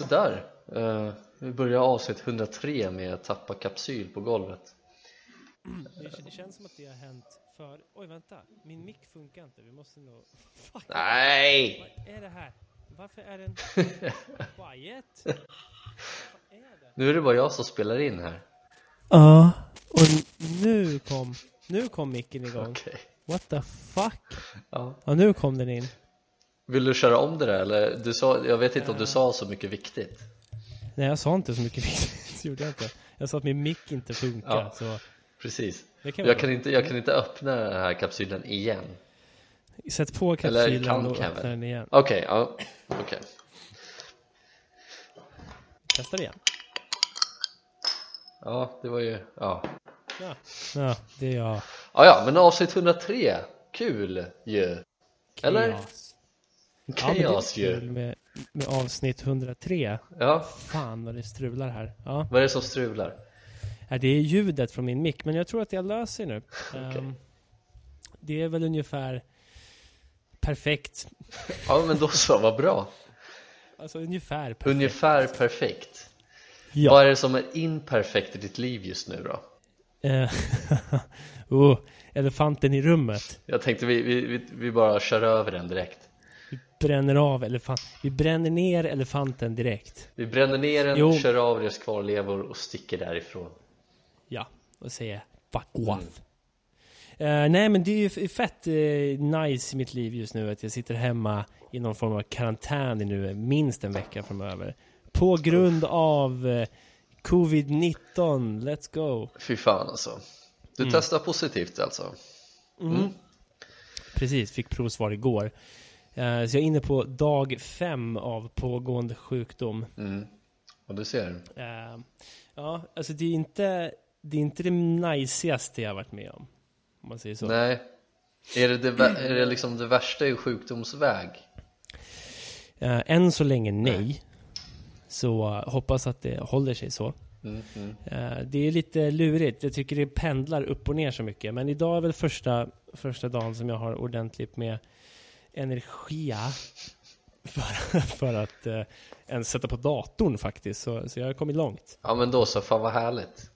Sådär, uh, vi börjar avsnitt 103 med att tappa kapsyl på golvet Det, det känns som att det har hänt för... Oj, vänta. Min mick funkar inte. Vi måste nog... Fuck. Nej! Vad är det här? Varför är den quiet? Vad är det? Nu är det bara jag som spelar in här Ja, och nu kom... Nu kom micken igång. Okej What the fuck? ja. Ja, nu kom den in. Vill du köra om det där eller? Du sa, jag vet inte om du sa så mycket viktigt Nej, jag sa inte så mycket viktigt. Det gjorde jag inte. Jag sa att min mick inte funkar. Ja. Så Precis kan jag kan, inte, jag kan inte öppna den här kapsylen igen. Sätt på Eller kapsylen kan och öppna den igen. Okej, ja, okej Testa det igen. Ja, det var ju, ja Ja, ja det är jag. Ja, ja, men avsnitt 103, kul ju Eller? Kaos. Ja, ju med, med avsnitt 103. Ja, Fan vad det strular här. Ja. vad är det som strular? Ja, det är ljudet från min mick, men jag tror att jag löser nu. Okej. Ehm, det är väl ungefär perfekt. Ja, men då så, vad bra Alltså ungefär perfekt. Ungefär perfekt Ja. Vad är det som är imperfekt i ditt liv just nu då? Eh, oh, elefanten i rummet. Jag tänkte vi, vi, vi bara kör över den direkt Vi bränner av elefant. Vi bränner ner elefanten direkt. Vi bränner ner den, Jo. kör av dess kvarlevor och sticker därifrån Ja, och säger fuck off. Eh, nej men det är ju fett eh, nice i mitt liv just nu att jag sitter hemma i någon form av karantän nu minst en vecka framöver. På grund av eh, covid-19. Let's go. Fy fan alltså Du Mm. testar positivt alltså? Mm. Precis, fick provsvar igår. Eh, så jag är inne på dag fem av pågående sjukdom. Mm. Och du ser Eh, ja, alltså det är inte det är inte det najsigaste jag varit med om. Om man säger så. Nej Är det, det, är det liksom det värsta i sjukdomsväg? Eh, än så länge nej. Så eh, hoppas att det håller sig så. Mm, mm. Det är lite lurigt. Jag tycker det pendlar upp och ner så mycket. Men idag är väl första, första dagen som jag har ordentligt med energia för, för att eh, ens sätta på datorn faktiskt. Så, så jag har kommit långt. Ja men då så, fan vad härligt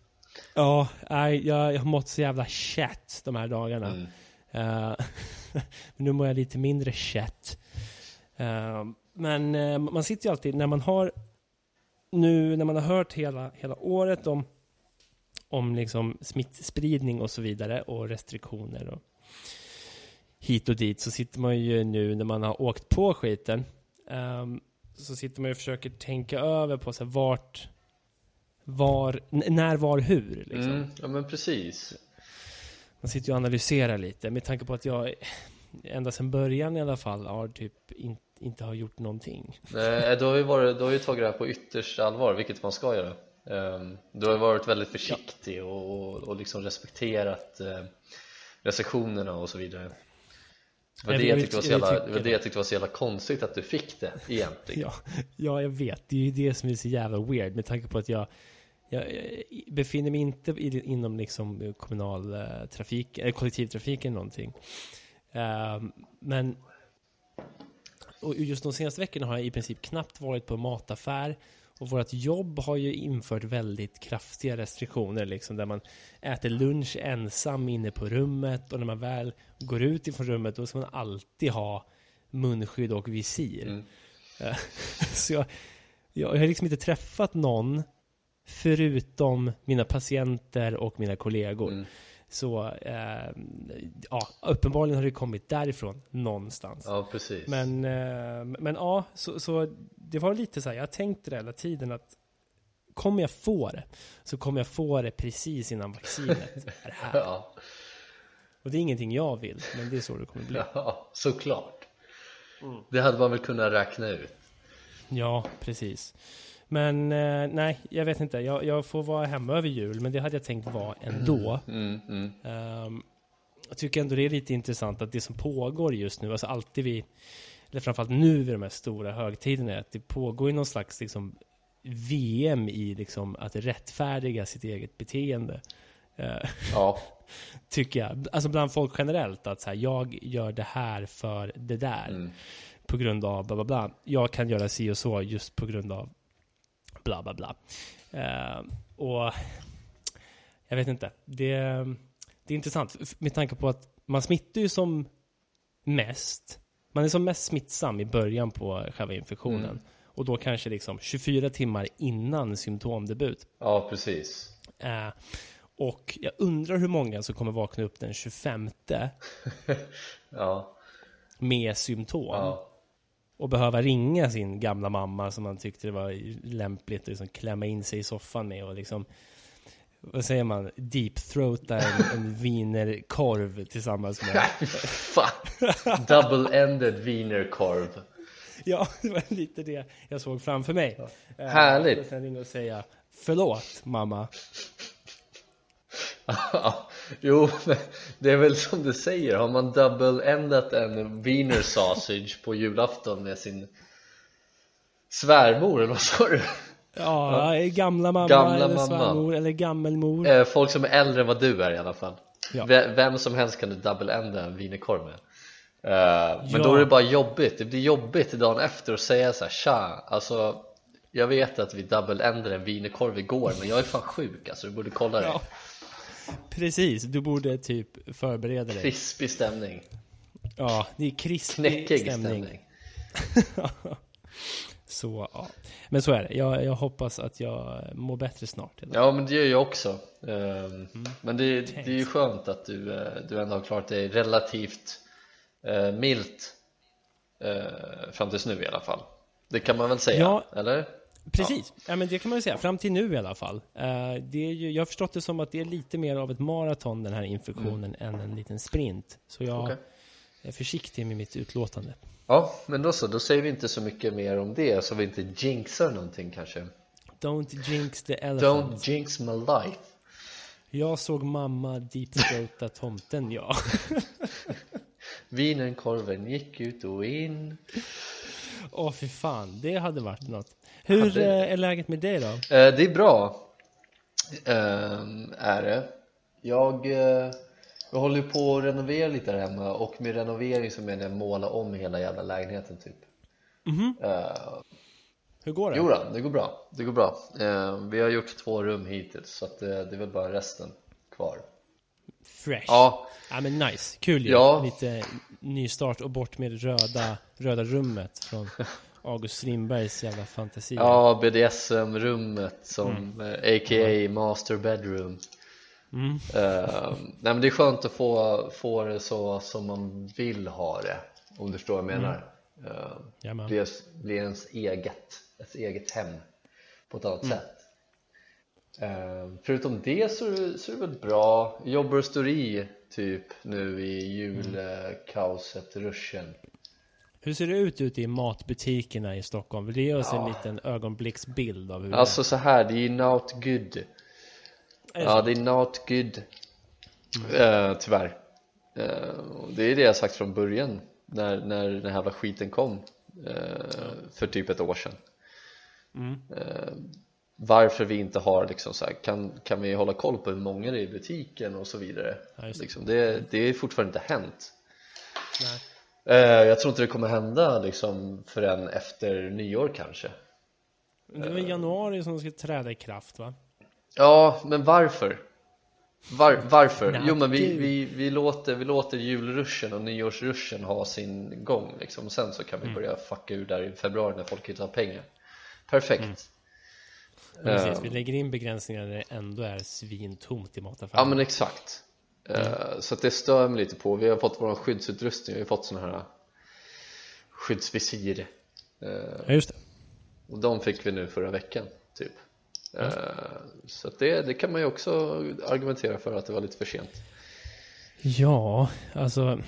Ja, nej, jag, jag har mått så jävla chat de här dagarna. mm. Eh, nu mår jag lite mindre chat. Eh, men eh, man sitter ju alltid, när man har nu när man har hört hela, hela året om, om liksom smittspridning och så vidare och restriktioner och hit och dit så sitter man ju nu när man har åkt på skiten ehm, så sitter man ju och försöker tänka över på så här, vart var, när, var, hur liksom. Mm. Ja men precis Man sitter ju och analyserar lite med tanke på att jag ända sedan början i alla fall har typ in, inte har gjort någonting. Nej, du har ju, varit, du har ju tagit det här på yttersta allvar, vilket man ska göra Ehm, Du har ju varit väldigt försiktig och, och, och liksom respekterat eh, restriktionerna och så vidare Det var det jag tyckte var så jävla, det tycker var det jag tyckte var så jävla konstigt att du fick det egentligen Ja, ja, jag vet. Det är ju det som är så jävla weird med tanke på att jag, jag, jag befinner mig inte inom liksom kommunal eh, trafik, eller kollektivtrafik eller någonting. Ehm, men och just de senaste veckorna har jag i princip knappt varit på mataffär och vårt jobb har ju infört väldigt kraftiga restriktioner liksom där man äter lunch ensam inne på rummet och när man väl går ut ifrån rummet då ska man alltid ha munskydd och visir. Mm. Så jag, jag har liksom inte träffat någon förutom mina patienter och mina kollegor. Mm. Så eh, ja, uppenbarligen har det kommit därifrån någonstans. Ja precis Men, eh, men ja, så, så det var lite så här, jag har tänkt det hela tiden att kommer jag få det, så kommer jag få det precis innan vaccinet är här. Ja, Och det är ingenting jag vill, men det är så det kommer bli. ja såklart Mm. Det hade man väl kunnat räkna ut Ja, precis. Men eh, nej, jag vet inte. Jag, jag får vara hemma över jul, men det hade jag tänkt vara ändå. mm, mm. Ehm, jag tycker ändå det är lite intressant att det som pågår just nu, alltså alltid vid, eller framförallt nu vid de här stora högtiderna, är att det pågår ju någon slags liksom VM i liksom att rättfärdiga sitt eget beteende. Eh, Ja, tycker jag. Alltså bland folk generellt, att så här, jag gör det här för det där. mm. På grund av bla bla bla. Jag kan göra si och så just på grund av Bla bla bla. Eh, och jag vet inte. Det, det är intressant med tanke på att man smittar ju som mest. Man är som mest smittsam i början på själva infektionen. Mm. Och då kanske liksom 24 timmar innan symptomdebut. Ja, precis. Eh, och jag undrar hur många som kommer vakna upp den 25 Ja, med symptom. ja. Och behöva ringa sin gamla mamma som man tyckte det var lämpligt att liksom klämma in sig i soffan med och liksom vad säger man? Deep-throata en, en wienerkorv tillsammans med. Double-ended wienerkorv. Ja, det var lite det jag såg framför mig Eh, Härligt. Och sen ringa och säga Förlåt mamma jo, det är väl som du säger, har man double-endat en wiener sausage på julafton med sin svärmor, eller vad sa du? Ja, gamla mamma Gamla eller mamma. svärmor eller gammelmor Eh, Folk som är äldre än vad du är i alla fall Ja. Vem som helst kan du double-enda en wienerkorv med Eh, Men Ja. då är det bara jobbigt, det blir jobbigt dagen efter att säga så här, Tja, alltså jag vet att vi double-endade en wienerkorv igår men jag är fan sjuk alltså, du borde kolla det. Precis, du borde typ förbereda dig. Krispig stämning, Ja, det är krispig knäckig stämning, stämning, Så, ja. Men så är det, jag, jag hoppas att jag mår bättre snart Ja men det gör jag också. Ehm, Men det, det är ju skönt att du, eh, du ändå har klarat dig relativt eh, milt eh, fram tills nu i alla fall. Det kan man väl säga, Ja. eller? Precis, ja. men det kan man ju säga, fram till nu i alla fall. Eh, det är ju, Jag har förstått det som att det är lite mer av ett maraton den här infektionen än en liten sprint. Så jag Okej. är försiktig med mitt utlåtande. Ja, men då så, då säger vi inte så mycket mer om det så vi inte jinxar någonting kanske. Don't jinx the elephant. Don't jinx my life. Jag såg mamma deep-throata tomten, ja. Wienerkorven gick ut och in. Åh fy fan, det hade varit något Hur eh, är läget med dig då? Eh, Det är bra Ehm, Är det Jag, eh, jag håller på att renovera lite här hemma och med renovering så menar jag måla om hela jävla lägenheten typ Mhm. Eh, Hur går det? Jo då, det går bra, det går bra Eh, Vi har gjort två rum hittills så att eh, det är väl bara resten kvar Fresh Ja, Ja men nice, kul ju. Ja. Lite nystart och bort med röda, röda rummet från August Strindbergs jävla fantasi. ja BDSM-rummet som eh, a.k.a. master bedroom Mm. Eh, nej men det är skönt att få, få det så som man vill ha det Om du förstår vad jag menar uh, Jajamän. bli, bli ens eget, ett eget hem på ett annat sätt Eh, Förutom det så det, så är det väl bra Jobbar och står i typ nu i julkaoset, ruschen Hur ser det ut ute i matbutikerna i Stockholm? Vill du ge oss en liten ögonblicksbild av hur Alltså så här, det är not good det är? Ja, det är not good Eh, Tyvärr och Det är det jag sagt från början När, när den här jävla skiten kom eh, För typ ett år sedan Mm. Varför vi inte har liksom så här, kan, kan vi hålla koll på hur många det är i butiken och så vidare Ja, det. liksom, det, det är fortfarande inte hänt Nej. Eh, Jag tror inte det kommer hända liksom förrän efter nyår kanske Det var i januari som ska träda i kraft va? Ja, men varför? Var, varför? Nej, jo men vi, vi, vi, låter, vi låter julruschen och nyårsruschen ha sin gång liksom. sen så kan vi Mm. börja fucka ur där i februari när folk inte har pengar Perfekt Mm. Precis, Eh, vi lägger in begränsningar när det ändå är svintomt i mataffären. Ja men exakt Mm. Eh, Så det stör mig lite på, vi har fått vår skyddsutrustning, vi har fått såna här skyddsvisir Eh, Ja, just det. Och de fick vi nu förra veckan typ Eh, Så det, det kan man ju också argumentera för att det var lite för sent Ja, alltså.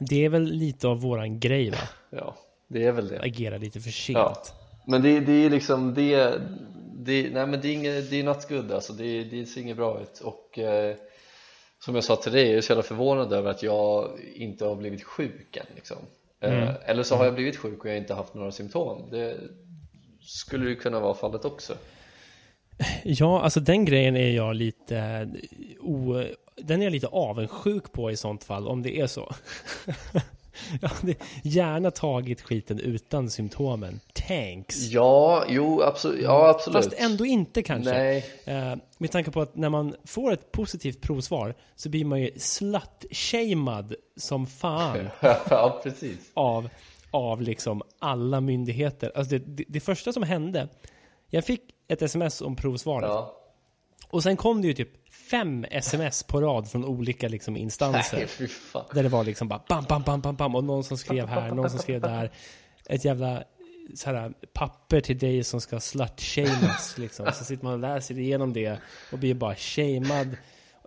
Det är väl lite av våran grej va? Ja, det är väl det Agera lite för sent. Ja. Men det, det är liksom det, det Nej men det är inget, det är not good alltså, det, det ser inget bra ut och eh, Som jag sa till dig, jag är så jävla förvånad över att jag inte har blivit sjuk än liksom. eh, Eller så har jag blivit sjuk och jag har inte haft några symptom Det skulle ju kunna vara fallet också Ja, alltså den grejen är jag lite o, Den är jag lite avundsjuk på i sånt fall, om det är så. Ja, det, gärna tagit skiten utan symptomen. Tanks. Ja, jo, absolut. Ja, absolut. Fast ändå inte kanske. Nej, Eh, med tanke på att när man får ett positivt provsvar så blir man ju slut-shamed som fan ja precis. av, av liksom alla myndigheter. Alltså det, det, det första som hände, jag fick ett sms om provsvaret Ja. och sen kom det ju typ fem sms på rad från olika liksom instanser. Nej. Där det var liksom bara bam, bam, bam, bam, bam och någon som skrev här, någon som skrev där. Ett jävla så här, papper till dig som ska slut-shamas liksom. Så sitter man och läser igenom det och blir bara shamed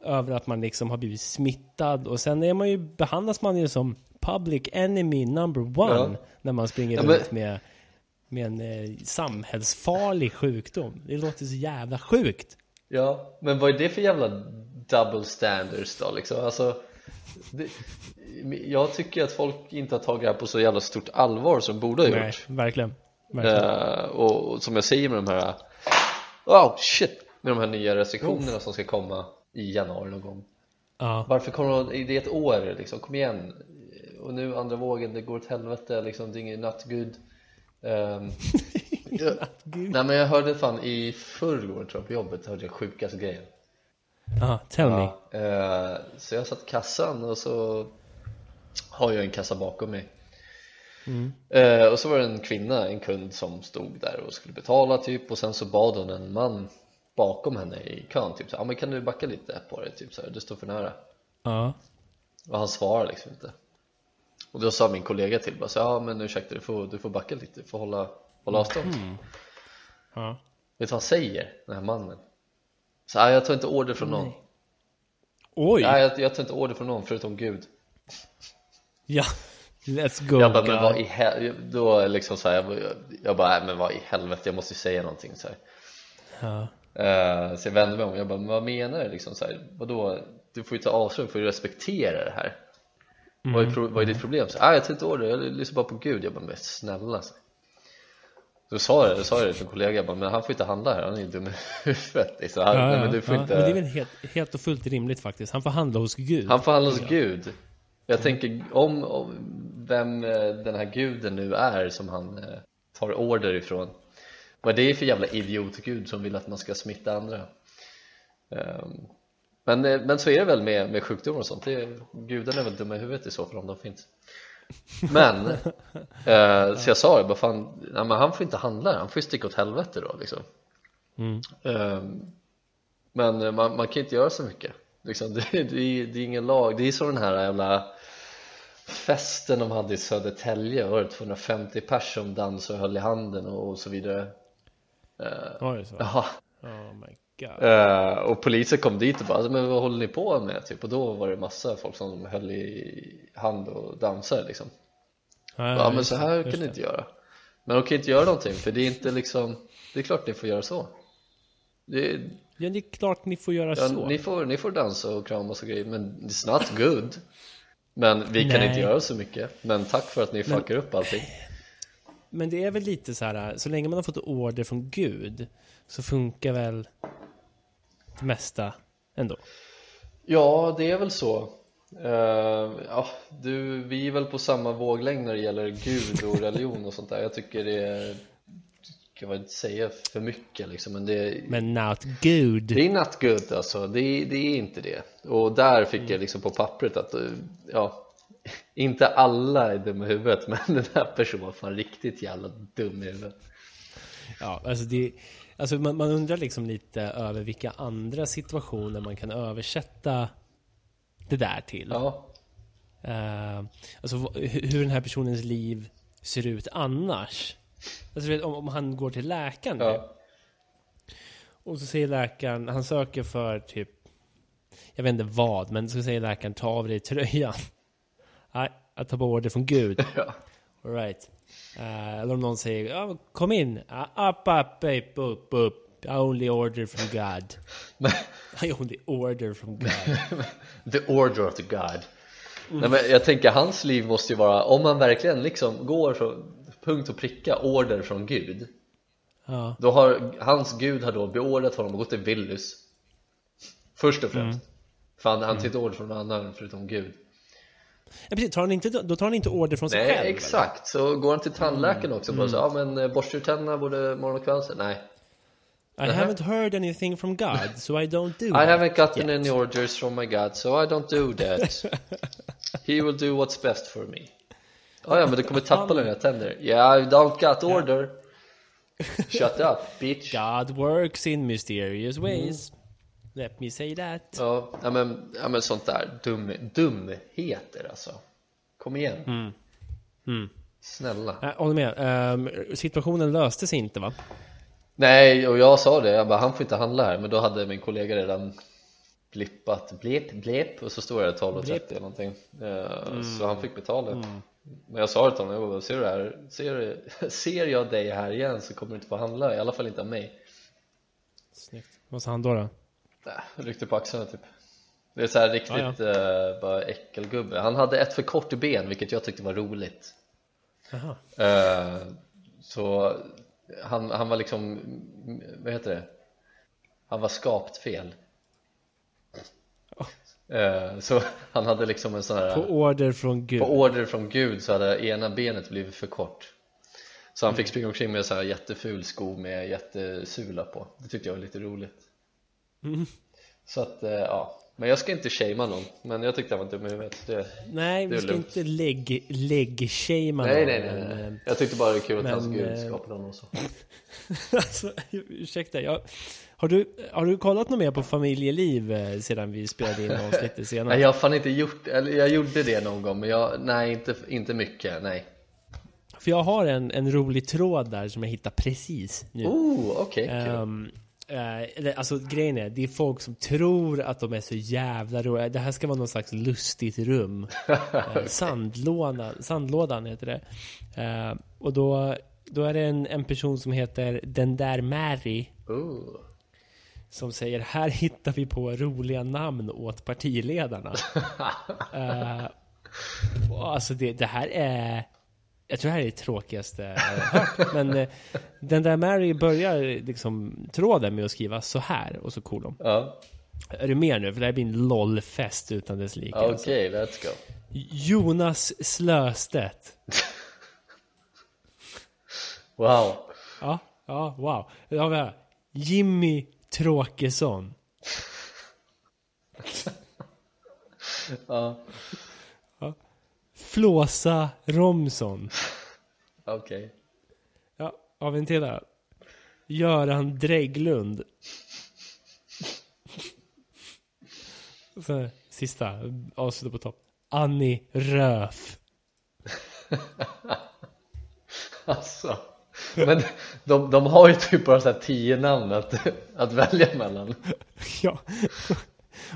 över att man liksom har blivit smittad. Och sen är man ju, behandlas man ju som public enemy number one Ja. när man springer Ja, men- runt med, med en eh, samhällsfarlig sjukdom. Det låter så jävla sjukt. Ja, men vad är det för jävla double standards då liksom? Alltså, det, jag tycker att folk inte har tagit det här på så jävla stort allvar som de borde ha Nej, gjort verkligen. verkligen. Eh, och, och som jag säger med de här Oh shit! Med de här nya restriktionerna som ska komma i januari någon gång Ja. Varför kommer de, det är ett år liksom, kom igen Och nu andra vågen, det går åt helvete liksom, det är not good um, jag, Nej men jag hörde fan i förrgår tror jag på jobbet, hörde jag sjukaste grejen. Ja, tell me. Ja, eh, så jag satt i kassan och så har jag en kassa bakom mig. Eh, och så var det en kvinna, en kund som stod där och skulle betala typ och sen så bad hon en man bakom henne i kön typ så här, ah, men kan du backa lite på det? Typ så här, du står för nära. Ja. och han svarar liksom inte. Och då sa min kollega till bara så ja men ursäkta du får, du får backa lite, du får hålla, hålla avstånd Ja. vet du vad han säger den här mannen? Så här, jag tar inte order från någon Oj! Nej, jag, jag tar inte order från någon förutom Gud Ja, let's go Jag bara, men vad i hel... Då liksom så här, jag, jag bara, nej, men vad i helvete, jag måste ju säga någonting så här. Ja. Eh, Så jag vände mig om, jag bara, men vad menar du liksom så här, vadå? Du får ju ta avstånd, du får ju respektera det här vad, är pro- vad är ditt problem? Så, ah, jag tar inte order, jag lyssnar bara på Gud Jag bara, men snälla så. Då sa jag, då sa jag det till en kollega, jag bara, men han får inte handla här, han är ju dum i huvudet liksom. han, Ja, ja, men du får ja. inte men det är väl helt, helt och fullt rimligt faktiskt. Han får handla hos Gud. Han får handla hos Gud Jag tänker om, om vem eh, den här guden nu är som han eh, tar order ifrån Vad det är för jävla idiotgud som vill att man ska smitta andra Ehm, men, eh, men så är det väl med, med sjukdomar och sånt det Gudarna är väl dumma i huvudet i så fall om de finns Men, eh, så jag sa det bara fan, nej, men han får inte handla, han får ju sticka åt helvete då liksom. Mm. Ehm, Men eh, man, man kan inte göra så mycket. Liksom, det, det, är, det är ingen lag, det är som den här jävla festen de hade i Södertälje. Var det 250 pers som dansade och höll i handen och, och så vidare? Ehm, Var det så? Jaha, Oh my Eh, och polisen kom dit och bara "Alltså, men vad håller ni på med? Typ, och då var det massa folk som höll i hand och dansade liksom. Ja men så här kan ni inte göra. Men de kan inte göra någonting för det är inte liksom Det är klart ni får göra så. Det är, Ja, det är klart ni får göra ja, så. ni, får, ni får dansa och kramas och grejer men it's not good. Men vi kan Nej. inte göra så mycket. Men tack för att ni fuckar upp allting. Men det är väl lite så här, så länge man har fått order från Gud så funkar väl mesta ändå. Ja, det är väl så. Eh, ja, du, vi är väl på samma våglängd när det gäller Gud och religion och sånt där. Jag tycker det är kan man inte säga för mycket liksom men det, Men not good. det är not good alltså, det, är- det är inte det. Och där fick jag liksom på pappret att eh, ja inte alla är dumma i huvudet men den här personen var fan riktigt jävla dum i huvudet. Ja, alltså det... Alltså man, man undrar liksom lite över vilka andra situationer man kan översätta det där till. Ja, Eh, alltså hur den här personens liv ser ut annars. Alltså vet, om, om han går till läkaren ja, och så säger läkaren, han söker för typ, jag vet inte vad, men så säger läkaren ta av dig tröjan. Nej, jag tar på order från Gud. ja. All right. Eh, eller om någon säger, ja, kom in, uh, up, up, up, up, up. I only order from God. I only order from God. The order of the God. Nej, men jag tänker hans liv måste ju vara om man verkligen liksom går från punkt och pricka order från Gud Ja, då har hans Gud har då beordrat honom att gå till Willys. Först och främst. För han, han tar inte order från någon annan förutom Gud Ja, precis, tar han inte, då tar han inte order från sig Nej, själv? exakt. Så går han till tandläkaren också och bara så, ja men eh, borstar du tänderna både morgon och kväll? Så, Nej. I haven't heard anything from God, so I don't do I that haven't gotten yet. any orders from my God, so I don't do that. He will do what's best for me. Oh, ja, men du kommer tappa dina tänder. Yeah, I don't got order. Shut up, bitch. God works in mysterious ways. Let me say that. Ja, ja, men, ja, men sånt där. Dum, dumheter alltså. Kom igen. Snälla. Jag håller med. Ehm, situationen löste sig inte va? Nej, och jag sa det, jag bara, han får inte handla här Men då hade min kollega redan blippat, blip, blip Och så står det 12.30 eller någonting Eh, Så han fick betala Men jag sa det till honom, jag bara, ser du det här? Ser, du- ser jag dig här igen så kommer du inte få handla I alla fall inte av mig Snyggt. Vad sa han då? då? Nej, ryckte på axlarna typ. Det är så här riktigt eh, bara äckelgubbe. Han hade ett för kort ben vilket jag tyckte var roligt. Jaha. Eh, Så han, han var liksom, vad heter det? Han var skapt fel. Eh, Så han hade liksom en sån här På order från Gud. På order från Gud så hade ena benet blivit för kort. Så han fick springa omkring med så här jätteful sko med jättesula på. Det tyckte jag var lite roligt Mm. Så att, eh, ja Men jag ska inte shamea någon Men jag tyckte han var dum i huvudet det, Nej, Det vi ska lugnt. inte lägg, lägg-shamea nej, någon, nej, nej, men, nej eh, Jag tyckte bara det är kul att hans Gud eh, skapade honom så alltså, ursäkta, jag, har, du, har du kollat något mer på familjeliv sedan vi spelade in avsnittet senast? Nej jag har fan inte gjort, eller jag gjorde det någon gång men jag, nej inte, inte mycket, nej För jag har en, en rolig tråd där som jag hittade precis nu. Oh, okej, kul Ehm, eh, eller, alltså grejen är, det är folk som tror att de är så jävla roliga. Det här ska vara någon slags lustigt rum. Eh, sandlådan, sandlådan heter det. Eh, och då, då är det en, en person som heter Den där Mary. oh. Som säger här hittar vi på roliga namn åt partiledarna. Eh, alltså det, det här är jag tror det här är det tråkigaste jag har hört. Men eh, den där Mary börjar liksom tråden med att skriva så här och så kolon. Ja, Är du med nu? För det här blir en LOL-fest utan dess like. okej, alltså. let's go Jonas Slöstedt. Wow Ja, ja, wow. Vi här. Jimmy Tråkesson. Ja, Flåsa Romson. okej Ja, har vi en till här? Göran Drägglund. Så, sista, avsluta på topp. Annie Röf. Alltså, men de, de har ju typ bara så här tio namn att, att välja mellan Ja.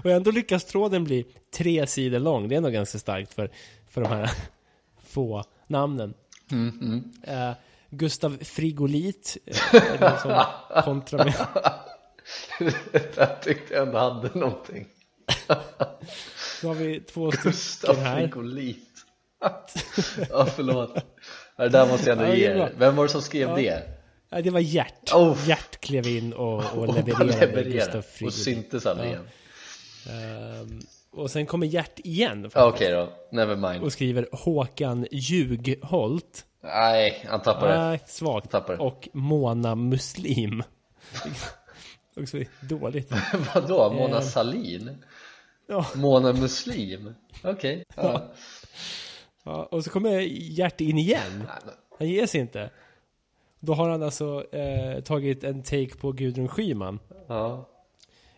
Och ändå lyckas tråden bli tre sidor lång. Det är nog ganska starkt för, för de här få namnen. Eh, Gustav Frigolit. eh, är det någon som kontrar med. Jag tyckte jag ändå hade någonting Då har vi två Gustav stycken här. Frigolit Ja förlåt Det där måste jag ändå Ja, ge er Vem var det som skrev Ja. det? Ja, det var Gert. Oh. Gert klev in och, och Och bara levererade leverera. Gustav Och Frigolit. syntes aldrig igen Ehm, och sen kommer Gert igen Okej då, never mind och skriver Håkan Ljugholt. Nej, han tappade Nej, svagt. Tappar. Och Mona Muslim. Också dåligt. Vadå? Mona Eh. Salin? Ja, Mona Muslim? Okej ja. ja, och så kommer Gert in igen. Han ger sig inte. Då har han alltså eh, tagit en take på Gudrun Schyman. Ja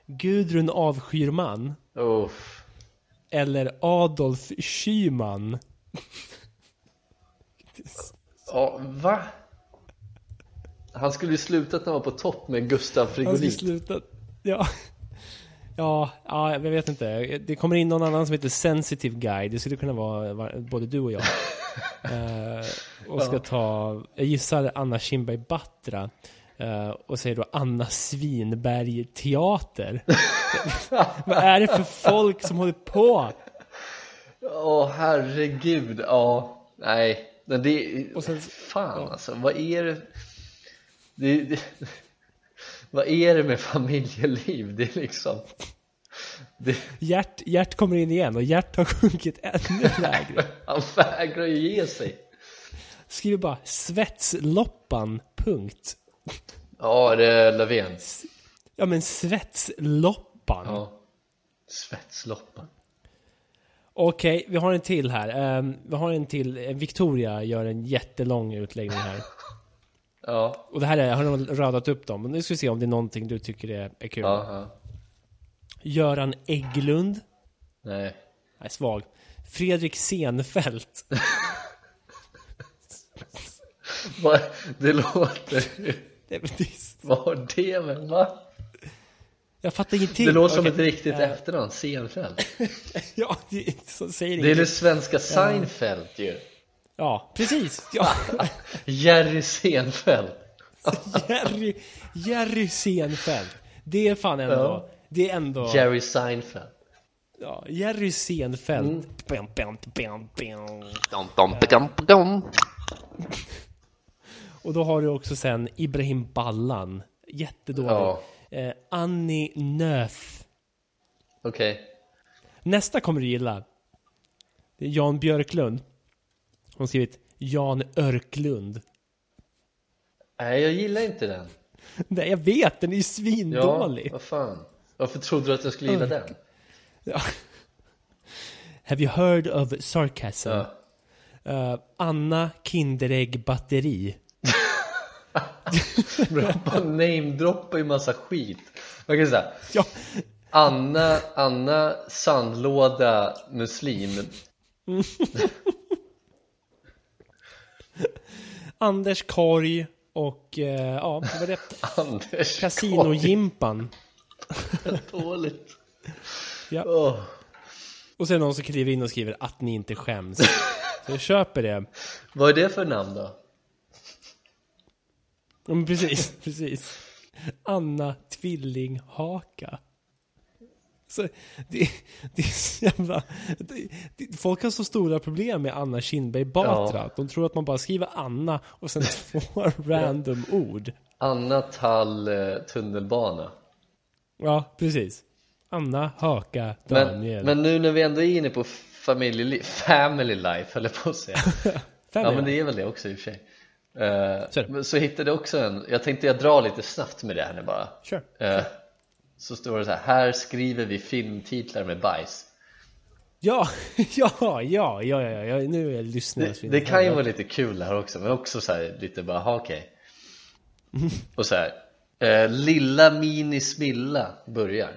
Gudrun avskyr man. Uff. Eller Adolf Schyman. Ja, va? Han skulle ju slutat när han var på topp med Gustav Han ska Frigolit sluta... Ja. Ja, ja, jag vet inte. Det kommer in någon annan som heter Sensitive Guy. Det skulle kunna vara vara både du och jag. eh, och ska ta, jag gissar Anna Kinberg Batra. Eh, och säger då Anna Svinberg Teater. Vad är det för folk som håller på? Åh herregud, ja Nej, men det Och sen- Fan alltså, vad är det det, det Vad är det med familjeliv? Det är liksom Det, Gert, Gert kommer in igen och Gert har sjunkit ännu lägre. han vägrar ju ge sig. Skriver bara svetsloppan, punkt. Ja, det är Löfven. Ja men svetsloppan. Ja. Svetsloppan. Okej, vi har en till här. Ehm, vi har en till. Victoria gör en jättelång utläggning här. Ja, Och det här är, jag har radat upp dem. Men nu ska vi se om det är någonting du tycker är, är kul. ja, ja. Göran Ägglund. Nej. Nej, svag. Fredrik Senfeldt. Vad- Det låter... Det är precis- Vad har det med? Va? Jag fattar ingenting. Det låter som ett riktigt Eh, efternamn, Senfeldt. Ja, det är, så säger Det är ingenting. det svenska Seinfeld ju. Ja, precis. Ja. Jerry Senfeldt. Jerry, Jerry Senfeldt. Det är fan ändå... Ja. Det är ändå... Jerry Seinfeld. Ja, Jerry Senfeldt. Mm. Bam, bam, bam, bam. Dom, dom, dom, dom. Och då har du också sen Ibrahim Ballan. Jättedålig. Ja, Eh, Annie Nöf. okej. Nästa kommer du gilla. Det är Jan Björklund. Hon har skrivit Jan Örklund. Nej, jag gillar inte den. Nej, jag vet, den är ju Ja, svindålig. vad fan. Varför trodde du att jag skulle gilla den? Ja. Have you heard of sarcasm? Ja. Eh, Anna Kinderägg batteri. Bara namedroppar ju massa skit. Man kan säga Ja, Anna, Anna sandlåda muslim. Anders Korg och eh, ja, vad var det? Anders Kasinojimpan. Korg. Dåligt. Ja. Åh. Och sen någon som kliver in och skriver att ni inte skäms. Så jag köper det. Vad är det för namn då? Ja, men precis, precis. Anna Tvillinghaka. Så det, det är så jävla... Det, det, folk har så stora problem med Anna Kinberg Batra. Ja. De tror att man bara skriver Anna och sen två random ord. Anna Tall eh, tunnelbana. Ja, precis. Anna Haka Men, Daniel. men nu när vi ändå är inne på family, family life höll jag på att säga. Ja men det. det är väl det också i och för sig. Eh, Så hittade jag också en, jag tänkte jag drar lite snabbt med det här nu bara. Kör. Eh, så står det så här, här skriver vi filmtitlar med bajs. Ja, ja, ja, ja, ja, ja, nu är jag lyssnare. Det, det kan ju vara lite kul här också, men också så här lite bara, aha, okej. Och så här, eh, lilla mini smilla börjar.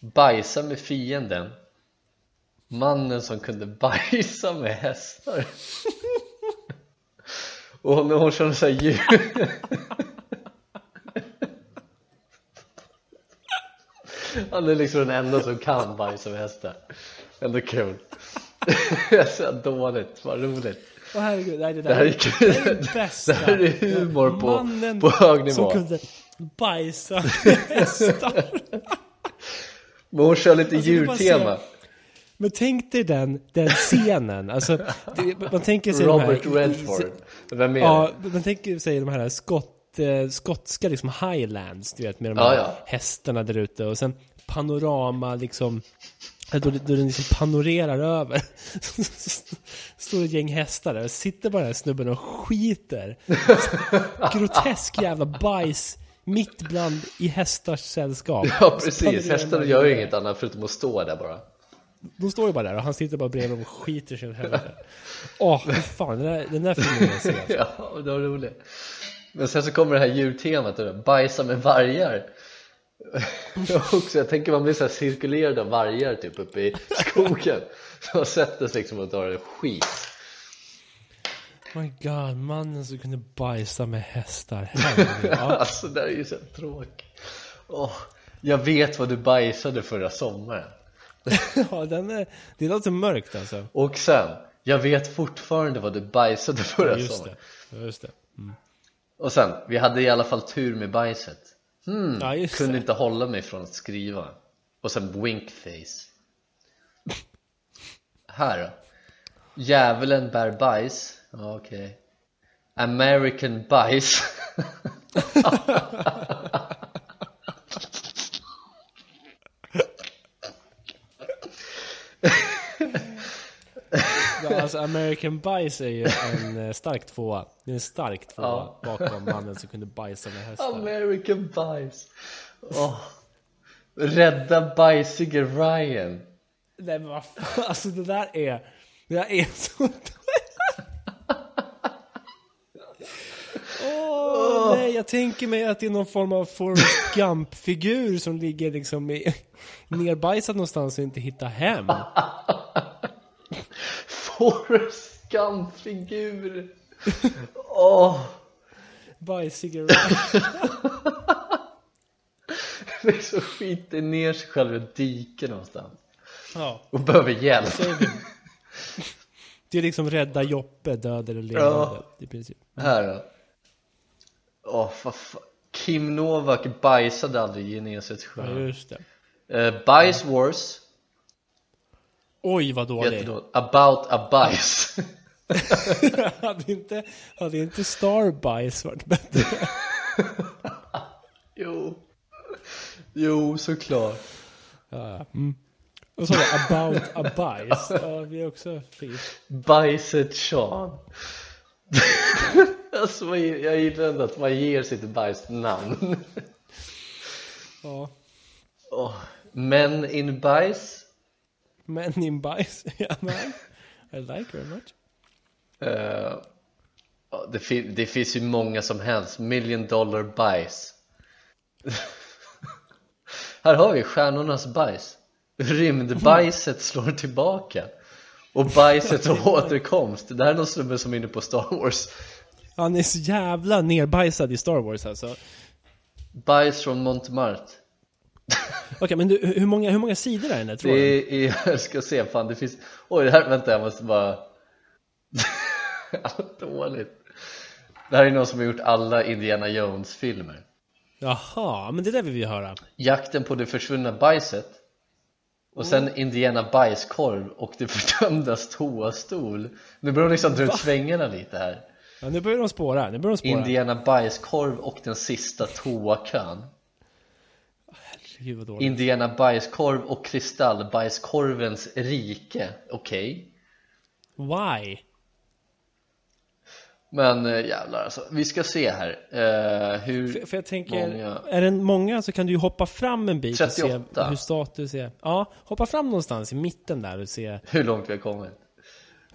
Bajsa med fienden. Mannen som kunde bajsa med hästar. Och när hon känner här djur. Han är liksom den enda som kan bajsa med hästar. Ändå kul. Det är så dåligt, vad roligt. Åh herregud, nej det Det där här är är kul. det bästa. Det här är humor på, Mannen på hög nivå. som kunde bajsa med hästar. Men hon kör lite Alltså, det djurtema. Men tänk dig den, den scenen. Alltså, det, man tänker sig Robert här, Redford. Vem är Ja, det? man tänker sig de här skott, eh, skotska liksom highlands, du vet, med de Ja, här ja. hästarna där ute. Och sen panorama liksom, då, då den liksom panorerar över. Står ett gäng hästar där och sitter bara den här snubben och skiter. Grotesk jävla bajs mitt bland i hästars sällskap. Ja precis, hästarna gör ju inget annat förutom att stå där bara. De står ju bara där och han sitter bara bredvid och skiter sig åt helvete. Åh, fy fan, den där, den där filmen jag ser. Ja, det var roligt. Men sen så kommer det här djurtemat, och bajsa med vargar. Också, jag tänker man blir så här cirkulerad av vargar typ uppe i skogen. Så man sätter sig liksom och tar en skit. My god, mannen som kunde bajsa med hästar. Ja, Alltså det här är ju så tråkigt. Åh, jag vet vad du bajsade förra sommaren. ja den är, det låter mörkt alltså. Och sen, jag vet fortfarande vad du bajsade förra Ja, just sommaren. det. Just det. Och sen, vi hade i alla fall tur med bajset. Hmm, Ja, kunde det. inte hålla mig från att skriva. Och sen winkface. Här då. Djävulen bär bajs. Ja, okej. American bajs. Ja, alltså American Bajs är ju en eh, stark tvåa. Det är en stark tvåa Ja. bakom mannen som kunde bajsa med hästar. American bajs Åh. Rädda bajsige Ryan Nej men vad fan, alltså det där är... Det där är så... Åh, nej, jag tänker mig att det är någon form av Forrest Gump-figur som ligger liksom i, nerbajsad någonstans och inte hittar hem. Forrest Gump-figur Åh, Bajsige Ryan. liksom skiter ner sig själv ett dike någonstans Ja, och behöver hjälp. Det är liksom rädda Joppe, död eller levande. Ja. I princip. Här då Åh, fan Kim Novak bajsade aldrig i Genesets Ja, sjö just det. uh, Bajs Wars Oj vad dålig. Jättedåligt. About a bajs hade, inte, hade inte Starbajs varit bättre? Jo Jo, såklart Ja, mm. Och så about a bajs. Ja, vi är också fint. Bajset Sean Alltså, jag gillar ändå att man ger sitt bajs namn Ja. oh. Men in bajs Men in bajs. Ja, man. I like very much. ja, det, fin- det finns ju många som helst Million dollar bajs Här har vi stjärnornas bajs Rymdbajset slår tillbaka Och bajsets återkomst Det här är någon snubbe som är inne på Star Wars Han är så jävla nerbajsad i Star Wars alltså. Bajs från Montmartre Okej, men du, hur många, hur många sidor är den här tråden? Det är, jag ska se, fan det finns Oj, det här, vänta jag måste bara Dåligt Det här är någon som har gjort alla Indiana Jones-filmer Jaha, men det där vill vi höra. Jakten på det försvunna bajset Och sen Indiana bajskorv och det fördömdas toastol Nu börjar de liksom dra ut svängarna lite här Ja, nu börjar de spåra. Nu börjar de spåra. Indiana bajskorv och den sista toakön Herregud vad dåligt. Indiana bajskorv och kristallbajskorvens rike Okej Why? Men äh, jävlar alltså, vi ska se här uh, hur För, för jag tänker, Många. är det många så kan du ju hoppa fram en bit och 38. se hur status är. Ja, hoppa fram någonstans i mitten där och se hur långt vi har kommit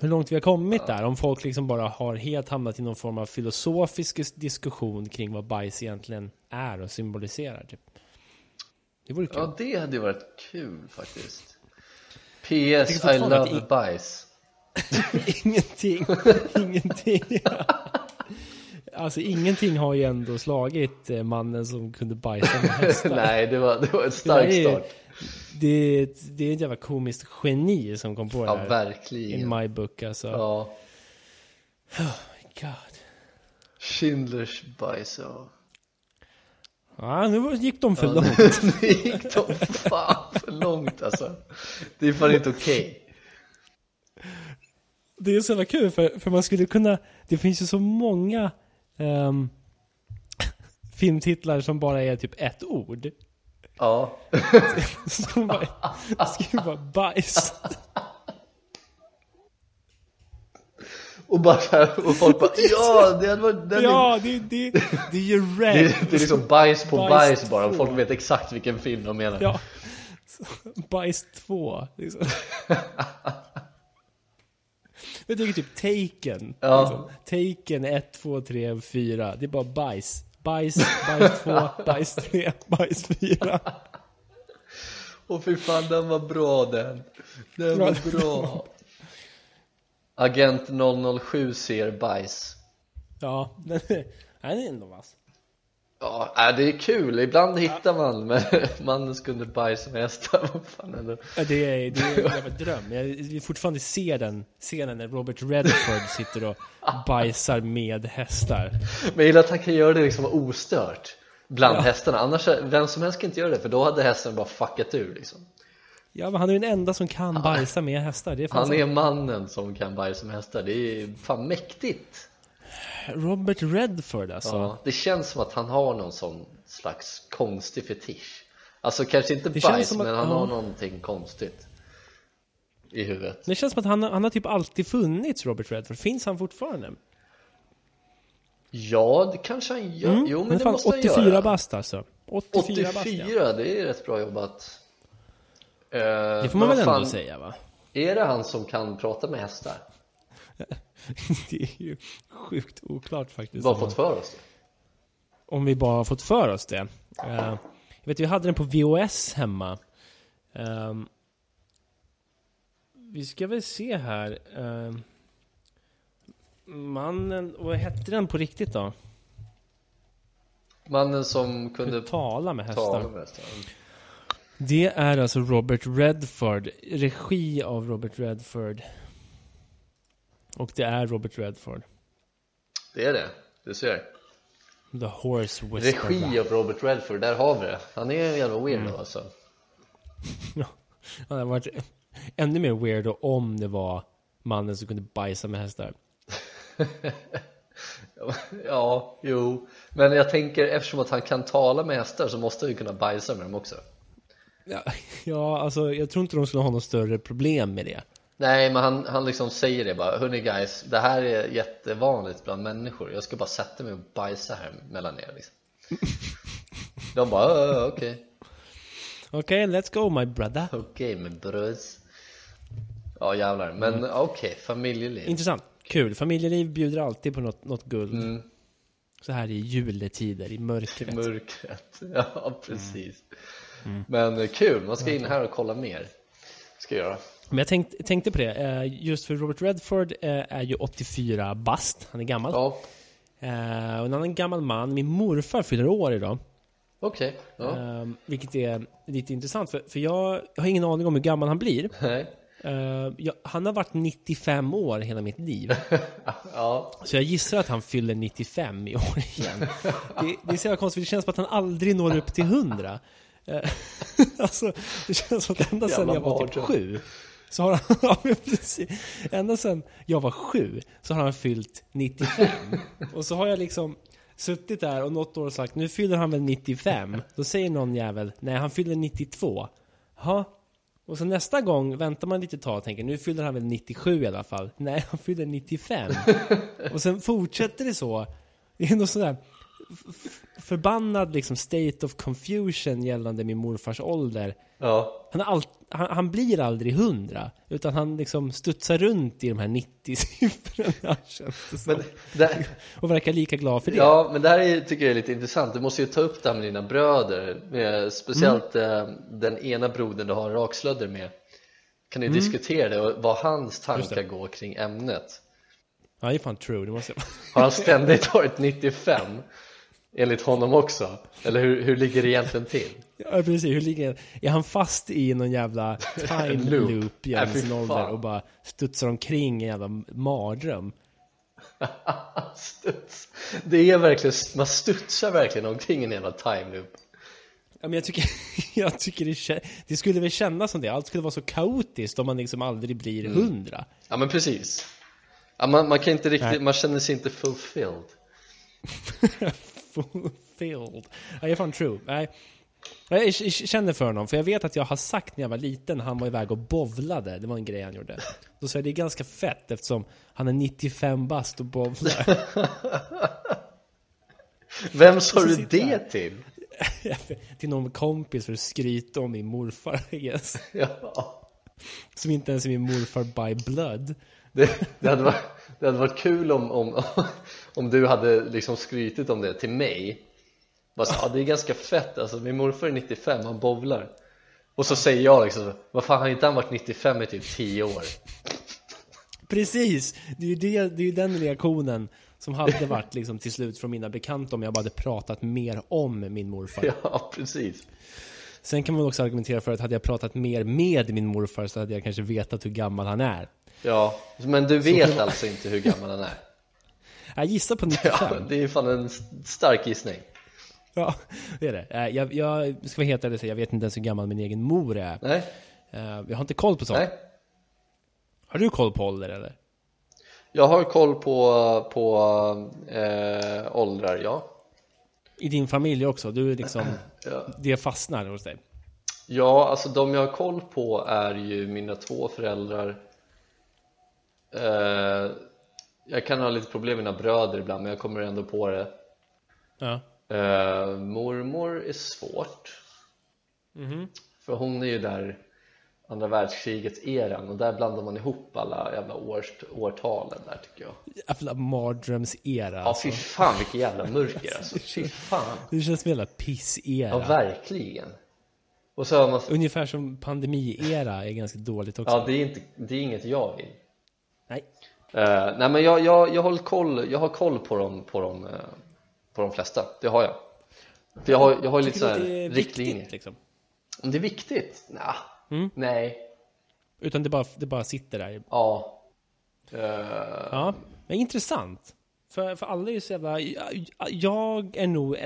hur långt vi har kommit där. Om folk liksom bara har helt hamnat i någon form av filosofisk dis- diskussion kring vad bajs egentligen är och symboliserar. Typ. Det vore kul. Ja det hade ju varit kul faktiskt PS I love i- bajs ingenting, ingenting. Alltså ingenting har ju ändå slagit eh, mannen som kunde bajsa med hästar. Nej det var, det var en stark Det är- start Det det är ett jävla komiskt geni som kom på det Ja här. In verkligen my book alltså. Ja God. Schindlers bajs ja Ja, nu gick de för Ja, långt. Nu gick de fan för långt alltså Det är fan inte okej Det är så jävla kul för, för man skulle kunna, det finns ju så många ehm, filmtitlar som bara är typ ett ord. Ja Som bara, skriver bara bajs. Och bara så här, och folk bara ja det hade varit den är, Ja, det, det, det är ju det, red. är, det är liksom bajs på Bajs bajs, bara och folk vet exakt vilken film de menar Ja. Bajs 2. Liksom. Jag tycker typ Taken. Ja. Liksom. Taken 1, 2, 3, 4. Det är bara bajs. Bajs, bajs 2, bajs 3, bajs 4. Åh fy fan den var bra den Den var bra Agent 007 ser bajs Ja, den är, den är ändå vass. Ja, äh, det är kul, ibland hittar man men mannen skulle bajsa med hästar, vad fan är det? Ja, Det är, det är en jävla dröm. Jag vill fortfarande se den scenen när Robert Redford sitter och bajsar med hästar. Men jag gillar att han kan göra det liksom ostört bland Ja. hästarna, annars, vem som helst kan inte göra det för då hade hästen bara fuckat ur liksom Ja, men han är den enda som kan bajsa med hästar. Det är Han är mannen som kan bajsa med hästar, det är fan mäktigt Robert Redford alltså. ja, Det känns som att han har någon sån slags konstig fetisch Alltså kanske inte Det bajs, att- men han ja. har någonting konstigt i huvudet. Det känns som att han, han har typ alltid funnits, Robert Redford. Finns han fortfarande? Ja, det kanske han gör. Mm. Jo, men är det fan måste han 84 göra. bast alltså. 84, 84, bast, ja. det är rätt bra jobbat. Eh, Det får man väl vad ändå fan, säga va? Är det han som kan prata med hästar? det är ju sjukt oklart faktiskt. Bara om, fått för oss det? om vi bara har fått för oss det. Eh, jag vet, vi hade den på VOS hemma. Ehm, vi ska väl se här. Ehm, mannen, vad hette den på riktigt då? Mannen som Kunde tala med hästar. tala med hästar. Det är alltså Robert Redford. Regi av Robert Redford. Och det är Robert Redford. Det är det, du ser. The Horse Whisperer. Regi av Robert Redford, där har vi det. Han är en jävla weirdo Mm. alltså. Det hade varit ännu mer weird om det var mannen som kunde bajsa med hästar. Ja, jo. Men jag tänker eftersom att han kan tala med hästar så måste han ju kunna bajsa med dem också. Ja, ja, alltså jag tror inte de skulle ha något större problem med det. Nej, men han, han liksom säger det bara Hörni guys, det här är jättevanligt bland människor Jag ska bara sätta mig och bajsa här mellan er liksom. De bara "Ja, ja, okej Okej, let's go my brother. Okej med bröds Ja jävlar, men Mm. okej, familjeliv Intressant, kul. Familjeliv bjuder alltid på något, något guld. Mm. Så här i juletider, i mörkret. Mörkret, ja precis Mm. Men kul, man ska in här och kolla mer Ska jag göra Men jag tänkt, tänkte på det, eh, just för Robert Redford eh, är ju 84 bast, han är gammal. Ja, Eh, och en annan gammal man, min morfar fyller år idag. okej, ja, Eh, vilket är lite intressant, för, för jag, har ingen aning om hur gammal han blir. nej Eh, jag, han har varit 95 år hela mitt liv. Ja, Så jag gissar att han fyller 95 i år igen. Det, det är så jävla konstigt, det känns som att han aldrig når upp till 100. Eh, alltså, det känns som att ända sedan jag var typ sju så har han, ja, precis. Ända sedan jag var sju så har han fyllt 95. Och så har jag liksom suttit där och något år sagt nu fyller han väl 95. Då säger någon jävel nej han fyller 92. Ja. Och så nästa gång väntar man lite tag och tänker nu fyller han väl 97 i alla fall. Nej han fyller 95. Och sen fortsätter det så. Det är något sådär förbannad liksom state of confusion gällande min morfars ålder. ja, Han, all, han, han blir aldrig hundra, utan han liksom studsar runt i de här 90-siffrorna känns det men det, Och verkar lika glad för det. Ja, men det här är, tycker jag är lite intressant. Du måste ju ta upp det här med dina bröder, med, speciellt Mm. eh, den ena brodern du har rakslödder med. Kan ni diskutera det och vad hans Mm. Tankar går kring ämnet? Ja, det är fan true, det måste jag Har han ständigt varit 95? Enligt honom också? Eller hur, hur ligger det egentligen till? Ja, precis. Hur ligger Är han fast i någon jävla time Loop. loop, fy sin ålder och bara studsar omkring i en jävla mardröm? Studs. Det är verkligen, man studsar verkligen omkring en jävla time loop. Ja, men jag tycker, jag tycker det, det skulle väl kännas som det. Allt skulle vara så kaotiskt om man liksom aldrig blir Mm. hundra. Ja men precis. Ja, man, man kan inte riktigt, Nej. man känner sig inte fulfilled. Fulfilled. Är fan true. Nej. Jag känner för honom, för jag vet att jag har sagt när jag var liten, han var iväg och bovlade, det var en grej han gjorde. Då sa jag det är ganska fett eftersom han är 95 bast och bovlar. Vem sa du det jag- till? till någon kompis för att skryta om min morfar, I guess. Ja. Som inte ens är min morfar by blood. Det, det, hade varit, det hade varit kul om, om, om du hade liksom skrytit om det till mig Bara så, ja, det är ganska fett alltså, min morfar är 95, han bowlar Och så säger jag liksom, vad fan har inte han varit 95 i typ 10 år? Precis! Det är ju det, det är ju den reaktionen som hade varit liksom till slut från mina bekanta om jag bara hade pratat mer om min morfar. Ja, precis Sen kan man också argumentera för att hade jag pratat mer med min morfar så hade jag kanske vetat hur gammal han är. Ja, men du vet alltså inte hur gammal han är? Jag gissar på 95. Ja, det är fan en stark gissning Ja, det är det. Eh, Jag, jag ska vara helt ärlig jag vet inte ens hur gammal min egen mor är. Nej, Eh, Jag har inte koll på sånt. nej Har du koll på ålder eller? Jag har koll på, på eh, åldrar, ja I din familj också? Du är liksom, Ja. det fastnar hos dig? Ja, alltså de jag har koll på är ju mina två föräldrar eh, Jag kan ha lite problem med mina bröder ibland men jag kommer ändå på det Ja. eh, Mormor är svårt Mhm. För hon är ju där andra världskrigets eran och där blandar man ihop alla jävla års, årtalen där tycker jag Jävla mardrömsera Ja alltså. fy fan vilket jävla mörker alltså, fy fan Det känns som en jävla pissera. Ja verkligen Och så man Ungefär som pandemiera är ganska dåligt också. Ja det är, inte, det är inget jag vill Eh, nej men jag, jag, jag, koll, jag har koll på dem, på, dem, eh, på de flesta, det har jag För jag har, jag har lite Tycker du så att här det är riktlinjer liksom? Om det är viktigt? Nah. Mm. Nej, Utan det bara, det bara sitter där. ja Eh, Ja, men intressant. För, för alla är ju så jävla... Jag är nog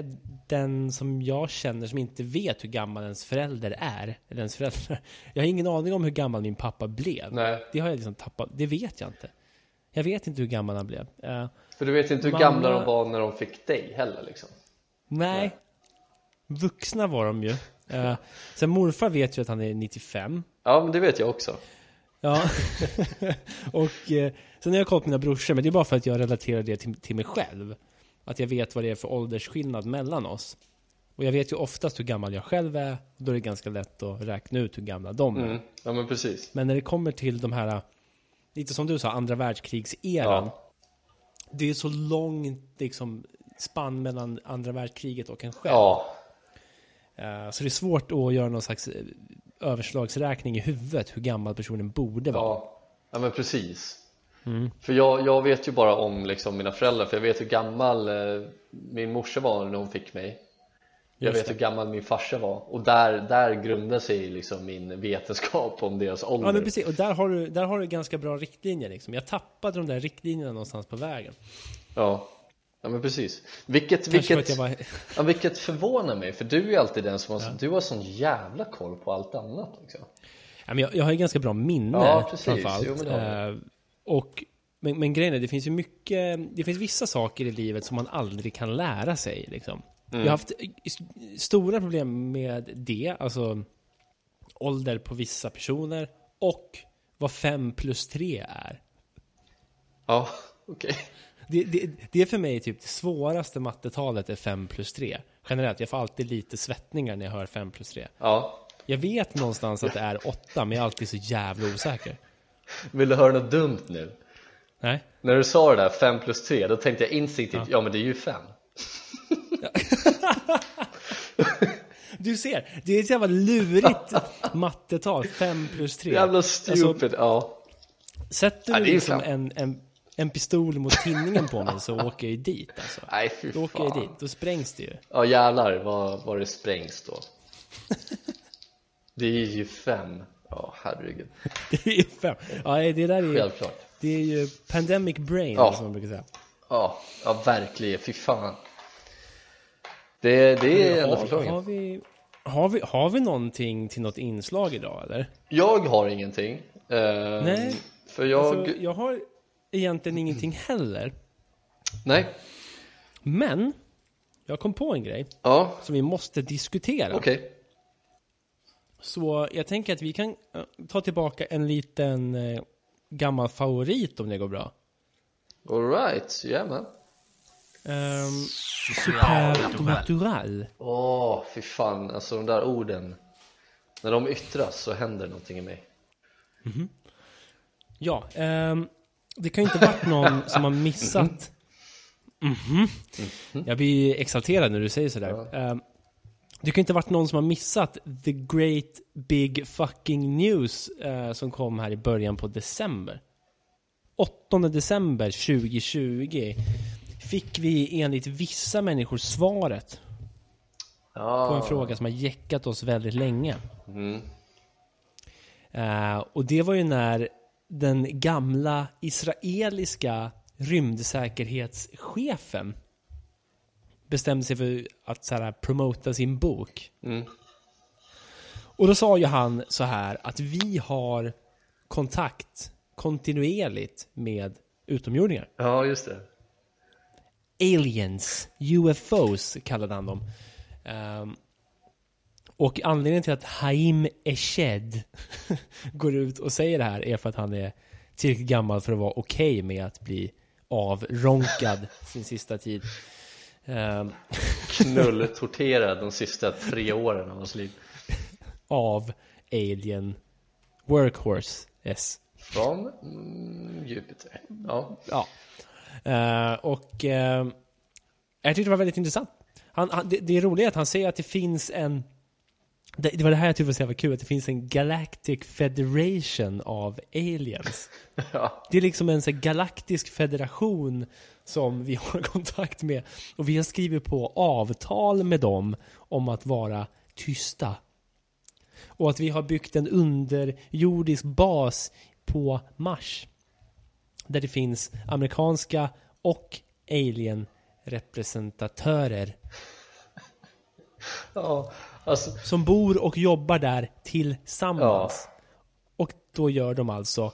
den som jag känner som inte vet hur gammal ens förälder är. Eller ens föräldrar. Jag har ingen aning om hur gammal min pappa blev. Nej, Det har jag liksom tappat. Det vet jag inte. Jag vet inte hur gammal han blev. Eh, för du vet inte hur Mamma- gamla de var när de fick dig heller liksom nej. Nej. Vuxna var de ju. Uh, sen morfar vet ju att han är 95. Ja men det vet jag också Ja. och eh, sen har jag kollat mina brorsor, men det är bara för att jag relaterar det till, till mig själv. Att jag vet vad det är för åldersskillnad mellan oss. Och jag vet ju oftast hur gammal jag själv är, då är det ganska lätt att räkna ut hur gamla de är. mm. Ja men precis Men när det kommer till de här, lite som du sa, andra världskrigseran. Ja, Det är så långt liksom, spann mellan andra världskriget och en själv. ja, Eh, Så det är svårt att göra någon slags eh, överslagsräkning i huvudet hur gammal personen borde vara. ja, ja men precis Mm. För jag, jag vet ju bara om liksom mina föräldrar för jag vet hur gammal eh, min morsa var när hon fick mig Jag vet hur gammal min farsa var och där, där grundar sig liksom min vetenskap om deras ålder Ja, men precis. Och där har du, där har du ganska bra riktlinjer liksom. Jag tappade de där riktlinjerna någonstans på vägen. Ja, ja men precis Vilket, Kanske vilket, var... ja, vilket förvånar mig för du är alltid den som har, du har sån jävla koll på allt annat också Ja, men jag, jag har ju ganska bra minne Ja, precis. framförallt. Jo, men Eh, och, men, men grejen är, det finns ju mycket, det finns vissa saker i livet som man aldrig kan lära sig. Liksom. Jag har haft eh, s- stora problem med det, alltså ålder på vissa personer och vad fem plus tre är. Ja, okej Det, det, det är för mig typ det svåraste mattetalet är 5 plus 3. Generellt, jag får alltid lite svettningar när jag hör 5 plus 3. Ja, Jag vet någonstans att det är 8, men jag är alltid så jävla osäker. vill du höra något dumt nu? Nej? När du sa det där 5 plus 3 då tänkte jag instinktivt, ja, men det är ju 5 Du ser, det är ett jävla lurigt mattetal, 5 plus 3. Jävla stupid, ja Sätter Ja, du ju liksom en, en, en pistol mot tinningen på mig så åker jag ju dit alltså. Nej fy Då åker jag dit, då sprängs det ju. Ja jävlar vad, vad det sprängs då Det är ju 5 Ja herregud, Det är ju fem. Ja, det där är ju, självklart det är ju pandemic brain Ja. som man brukar säga. Ja, ja verkligen, fy fan Det, det är enda förklaringen har, vi, har, vi, har vi någonting till något inslag idag eller? Jag har ingenting eh, Nej, För jag, Alltså, jag har egentligen ingenting heller. nej, Men, jag kom på en grej ja, som vi måste diskutera. okej Så jag tänker att vi kan eh, ta tillbaka en liten eh, gammal favorit om det går bra. Alright, jajamän Um, Supernatural. Åh, fy fan, alltså de där orden. När de yttras så händer någonting i mig. Ja, ehm, det kan ju inte varit någon som har missat... Mhm. Jag blir exalterad när du säger sådär. Ehm, det kan ju inte varit någon som har missat the great big fucking news eh, som kom här i början på december. 8 december 2020 fick vi enligt vissa människor svaret ja. på en fråga som har jäckat oss väldigt länge. mm. Eh, och det var ju när den gamla israeliska rymdsäkerhetschefen bestämde sig för att så här, promota sin bok. Mm. Och då sa ju han så här att vi har kontakt kontinuerligt med utomjordingar. Ja, just det Aliens, UFOs kallade han dem. Ehm, Och anledningen till att Haim Eshed går ut och säger det här är för att han är tillräckligt gammal för att vara okej okay med att bli avronkad sin sista tid. Um, Knulltorterad de sista tre åren av hans liv. Av Alien Workhorse S. Från mm, Jupiter. Ja. ja. Uh, och uh, jag tyckte det var väldigt intressant. Han, han, det, det är att han säger att det finns en det, det var det här jag tyckte var så jävla kul, att det finns en Galactic Federation av aliens. Ja. Det är liksom en så galaktisk federation som vi har kontakt med. Och vi har skrivit på avtal med dem om att vara tysta. Och att vi har byggt en underjordisk bas på Mars. Där det finns amerikanska och alien-representatörer. Ja, alltså. Som bor och jobbar där tillsammans. Ja. Och då gör de alltså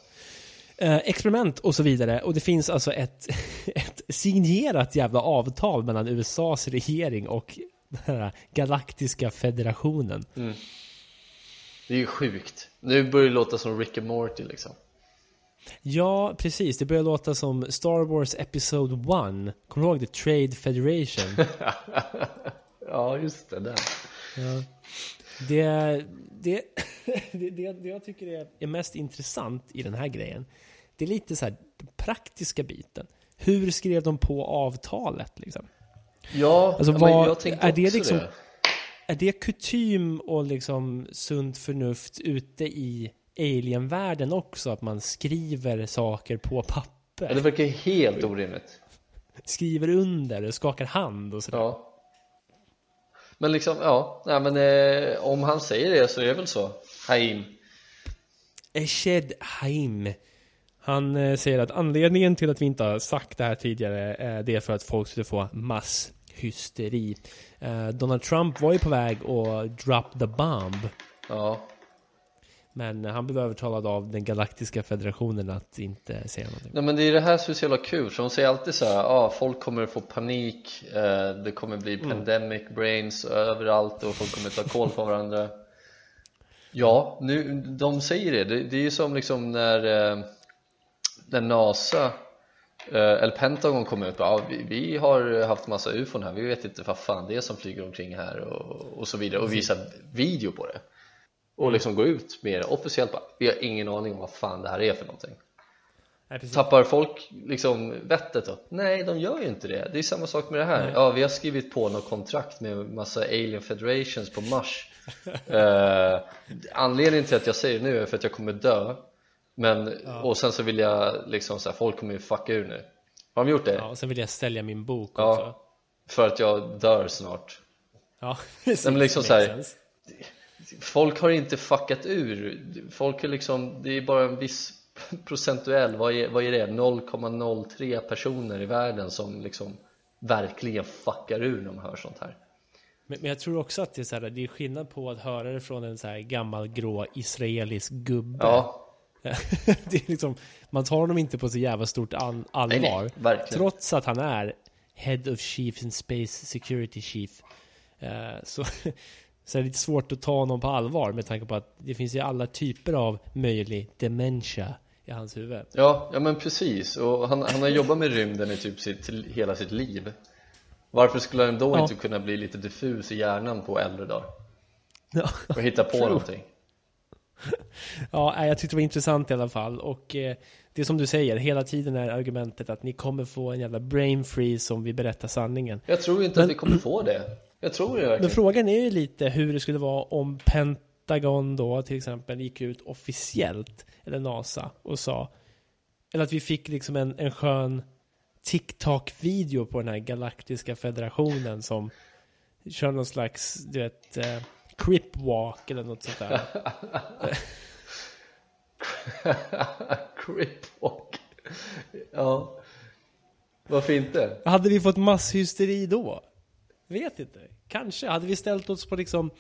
eh, experiment och så vidare. Och det finns alltså ett, ett signerat jävla avtal mellan USAs regering och den här galaktiska federationen. Mm. Det är ju sjukt. Nu börjar det låta som Rick and Morty liksom. Ja, precis. Det börjar låta som Star Wars Episode 1. Kommer du ihåg The Trade Federation? ja, just det. Där. Ja. Det, det, det, det, det jag tycker är, är mest intressant i den här grejen, det är lite så här den praktiska biten. Hur skrev de på avtalet liksom? Ja, alltså, vad, jag tänkte är det liksom, det. Är det kutym och liksom sunt förnuft ute i alienvärlden också? Att man skriver saker på papper? Ja, det verkar helt orimligt. Skriver under och skakar hand och sådär. Ja. Men liksom, ja, nej, men eh, om han säger det så är det väl så. Haim. Eshed Haim. Han eh, säger att anledningen till att vi inte har sagt det här tidigare eh, det är för att folk skulle få masshysteri. Eh, Donald Trump var ju på väg att drop the bomb. Ja. Men han blev övertalad av den galaktiska federationen att inte säga någonting. Nej men det är det här som är så jävla kul, för de säger alltid så här, ah, folk kommer få panik, eh, det kommer bli mm. pandemic brains överallt och folk kommer ta koll på varandra. Ja, nu, de säger det, det, det är ju som liksom när, eh, när NASA eh, eller Pentagon kom ut ja, vi, vi, har haft massa ufon här, vi vet inte vad fan det är som flyger omkring här och, och så vidare och visar video på det och liksom gå ut med det. Officiellt bara, vi har ingen aning om vad fan det här är för någonting. Nej, Tappar folk liksom vettet då? Nej, de gör ju inte det. Det är samma sak med det här. Nej. Ja, vi har skrivit på något kontrakt med massa alien federations på Mars. Uh, Anledningen till att jag säger det nu är för att jag kommer dö. Men, ja. och sen så vill jag liksom så här, folk kommer ju fucka ur nu. Har de gjort det? Ja, och sen vill jag sälja min bok ja, också. För att jag dör snart. Ja, precis, men liksom så här, folk har inte fuckat ur. Folk är liksom, det är bara en viss procentuell, vad är, vad är det? 0,03 personer i världen som liksom verkligen fuckar ur när de hör sånt här. Men, men jag tror också att det är, så här, det är skillnad på att höra det från en så här gammal grå israelisk gubbe. Ja. det är liksom, man tar honom inte på så jävla stort an, allvar nej, nej, trots att han är Head of Chief and Space Security Chief uh, så så är det lite svårt att ta honom på allvar med tanke på att det finns ju alla typer av möjlig dementia i hans huvud. Ja, ja men precis. Och han, han har jobbat med rymden i typ sitt, hela sitt liv. Varför skulle han då ja. inte kunna bli lite diffus i hjärnan på äldre dagar? Ja. Och hitta på någonting. Ja, jag tyckte det var intressant i alla fall. Och eh, det är som du säger, hela tiden är argumentet att ni kommer få en jävla brain freeze om vi berättar sanningen. Jag tror inte Men... att vi kommer få det. Jag tror det verkligen. Men frågan är ju lite hur det skulle vara om Pentagon då till exempel gick ut officiellt, eller NASA, och sa, eller att vi fick liksom en, en skön TikTok-video på den här galaktiska federationen som kör någon slags, du vet, eh, crip walk eller något sånt där. crip walk. Ja. Varför inte? Hade vi fått masshysteri då? Vet inte. Kanske. Hade vi ställt oss på liksom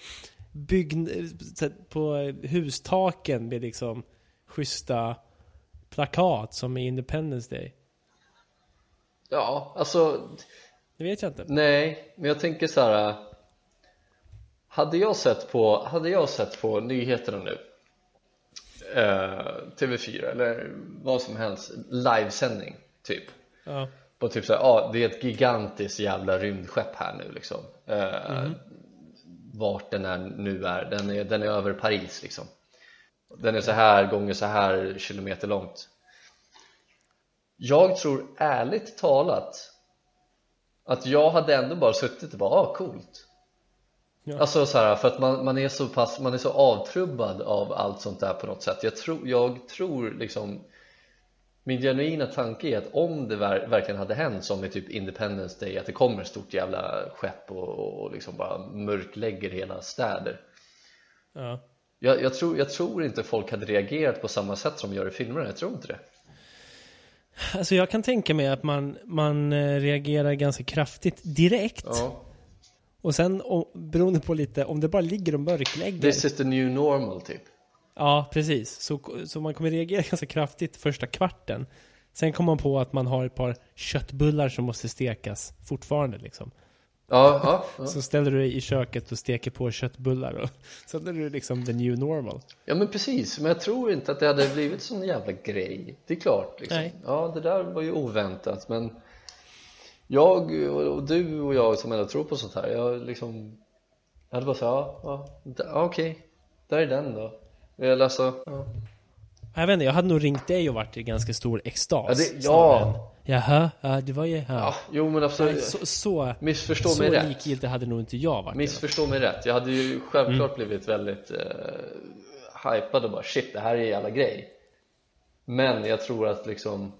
bygg... på hustaken med liksom schyssta plakat som i Independence Day? Ja, alltså... Det vet jag inte. Nej, men jag tänker så här. hade jag sett på, hade jag sett på nyheterna nu eh, TV4 eller vad som helst livesändning typ Ja. På typ såhär, ja det är ett gigantiskt jävla rymdskepp här nu liksom. Eh, vart den är nu är, den är, den är över Paris liksom. Den är så här gånger så här kilometer långt. Jag tror ärligt talat att jag hade ändå bara suttit och bara, ah coolt. Ja. Alltså så här, för att man, man är så pass, man är så avtrubbad av allt sånt där på något sätt. Jag tror, jag tror liksom Min genuina tanke är att om det ver verkligen hade hänt som i typ Independence Day Att det kommer ett stort jävla skepp och, och, liksom bara mörklägger hela städer Ja. jag, jag, tror, jag tror inte folk hade reagerat på samma sätt som de gör i filmerna, jag tror inte det Alltså jag kan tänka mig att man, man eh, reagerar ganska kraftigt direkt. ja. Och sen om, beroende på lite, om det bara ligger och mörklägger. This is the new normal typ Ja, precis. Så, så man kommer reagera ganska kraftigt första kvarten. Sen kommer man på att man har ett par köttbullar som måste stekas fortfarande liksom. Ja, ja, ja. Så ställer du dig i köket och steker på köttbullar och så är det liksom the new normal. Ja men precis, men jag tror inte att det hade blivit sån jävla grej Det är klart liksom. Nej. Ja det där var ju oväntat men Jag och du och jag som ändå tror på sånt här Jag liksom Jag hade bara så ja, ja, okej Där är den då Eller alltså, ja. Jag vet inte, jag hade nog ringt dig och varit i ganska stor extas. Ja, det- ja. Jaha, ja, det var ju... Ja. ja Jo men absolut så, så, Missförstå så mig rätt likgiltig hade nog inte jag varit. Missförstå mig rätt, jag hade ju självklart blivit väldigt eh, hypad och bara shit det här är en jävla grej Men jag tror att liksom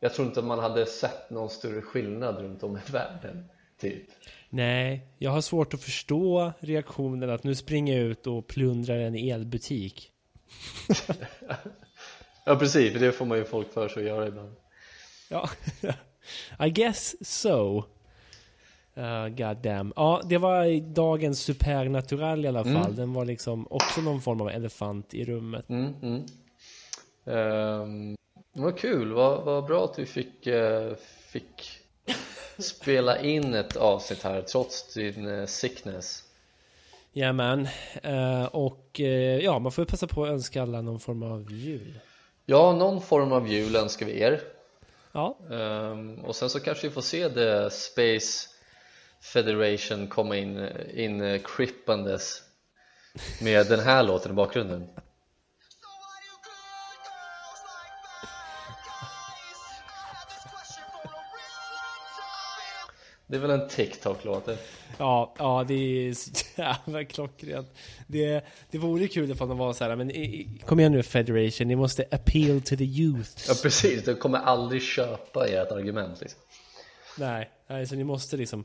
Jag tror inte att man hade sett någon större skillnad runt om i världen Typ Nej, jag har svårt att förstå reaktionen att nu springer jag ut och plundrar en elbutik. Ja precis, för det får man ju folk för sig att göra ibland Ja, I guess so. Uh, God damn. Ja, det var dagens supernatural i alla fall. Mm. Den var liksom också någon form av elefant i rummet. mm, mm. Ehm, Vad kul, vad, vad bra att vi fick, eh, fick spela in ett avsnitt här trots din eh, sickness Jajamän. Uh, och eh, ja, man får ju passa på att önska alla någon form av jul. Ja, någon form av jul önskar vi er Ja, Ehm, och sen så kanske vi får se The Space Federation komma in, in krippandes med den här låten i bakgrunden Det är väl en TikTok-låt? Ja, ja det är så jävla klockrent. Det, det vore kul ifall de var så här, men i- i- kom igen nu Federation, ni måste appeal to the youth. Ja precis, de kommer aldrig köpa ert argument liksom. Nej, nej, så ni måste liksom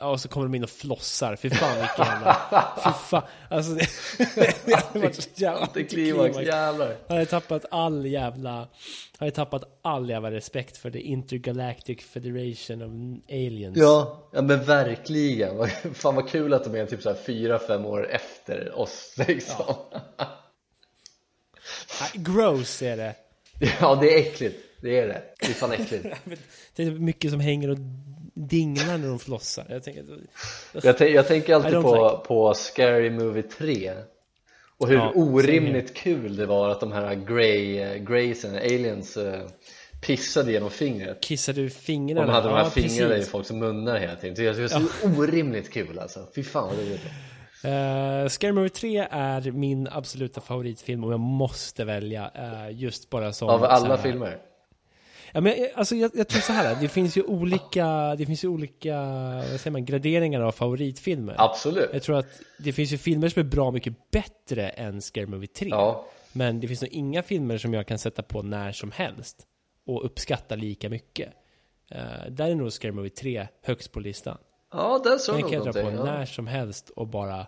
och så kommer de in och flossar. Fy fan vilken jävla... Fy fan. Alltså det... det hade varit så jävla Antiklimax, jävlar. Jag hade tappat all jävla... Jag hade tappat all jävla respekt för the Intergalactic Federation of Aliens. Ja, ja men verkligen, fan vad kul att de är typ såhär fyra, fem år efter oss liksom. Nej, Gross är det. Ja, det är äckligt, det är det, det är fan äckligt. Det är mycket som hänger och dinglar när de flossar. Jag tänker... Jag, jag tänker I alltid på, like. på Scary Movie 3 och hur Ja, orimligt kul det var att de här Grey, Greysen, aliens eh, pissade genom fingret Kissar du fingrarna? och de hade de här Ja, fingrarna i precis. folks munnar hela tiden Det är så orimligt kul alltså, fy fan vad roligt Uh, Scary Movie 3 är min absoluta favoritfilm och jag måste välja uh, just bara som... Av alla här- filmer Ja, men, alltså, jag, jag tror så här, det finns ju olika, det finns ju olika vad säger man, graderingar av favoritfilmer. Absolut Jag tror att det finns ju filmer som är bra mycket bättre än Scary Movie 3. Ja, Men det finns nog inga filmer som jag kan sätta på när som helst och uppskatta lika mycket. Uh, där är nog Scary Movie 3 högst på listan. ja där såg Den nog kan jag dra på ja. när som helst och bara,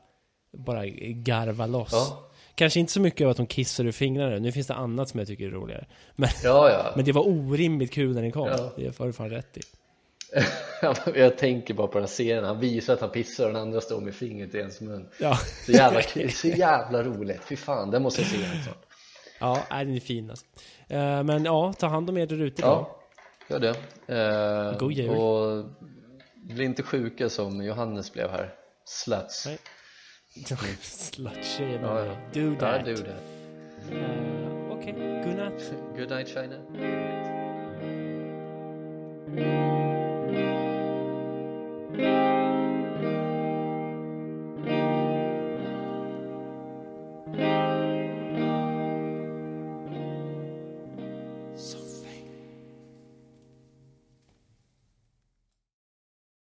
bara garva loss. Ja. Kanske inte så mycket av att de kissar ur fingrarna. Nu finns det annat som jag tycker är roligare. Men, ja, ja. men det var orimligt kul när den kom. Ja. Det har du fan rätt i. jag tänker bara på den serien, han visar att han pissar och den andra står med fingret i ens mun Ja, Så jävla så jävla roligt, fy fan, den måste jag se alltså. ja nej, den är fin alltså. Eh, Men ja, ta hand om er där ute. Ja, gör det. Eh, God jul. Och bli inte sjuka som Johannes blev här. Sluts. Nej. Slut shame oh. Do that. I do that. Uh, okay. Good night. Good night, China.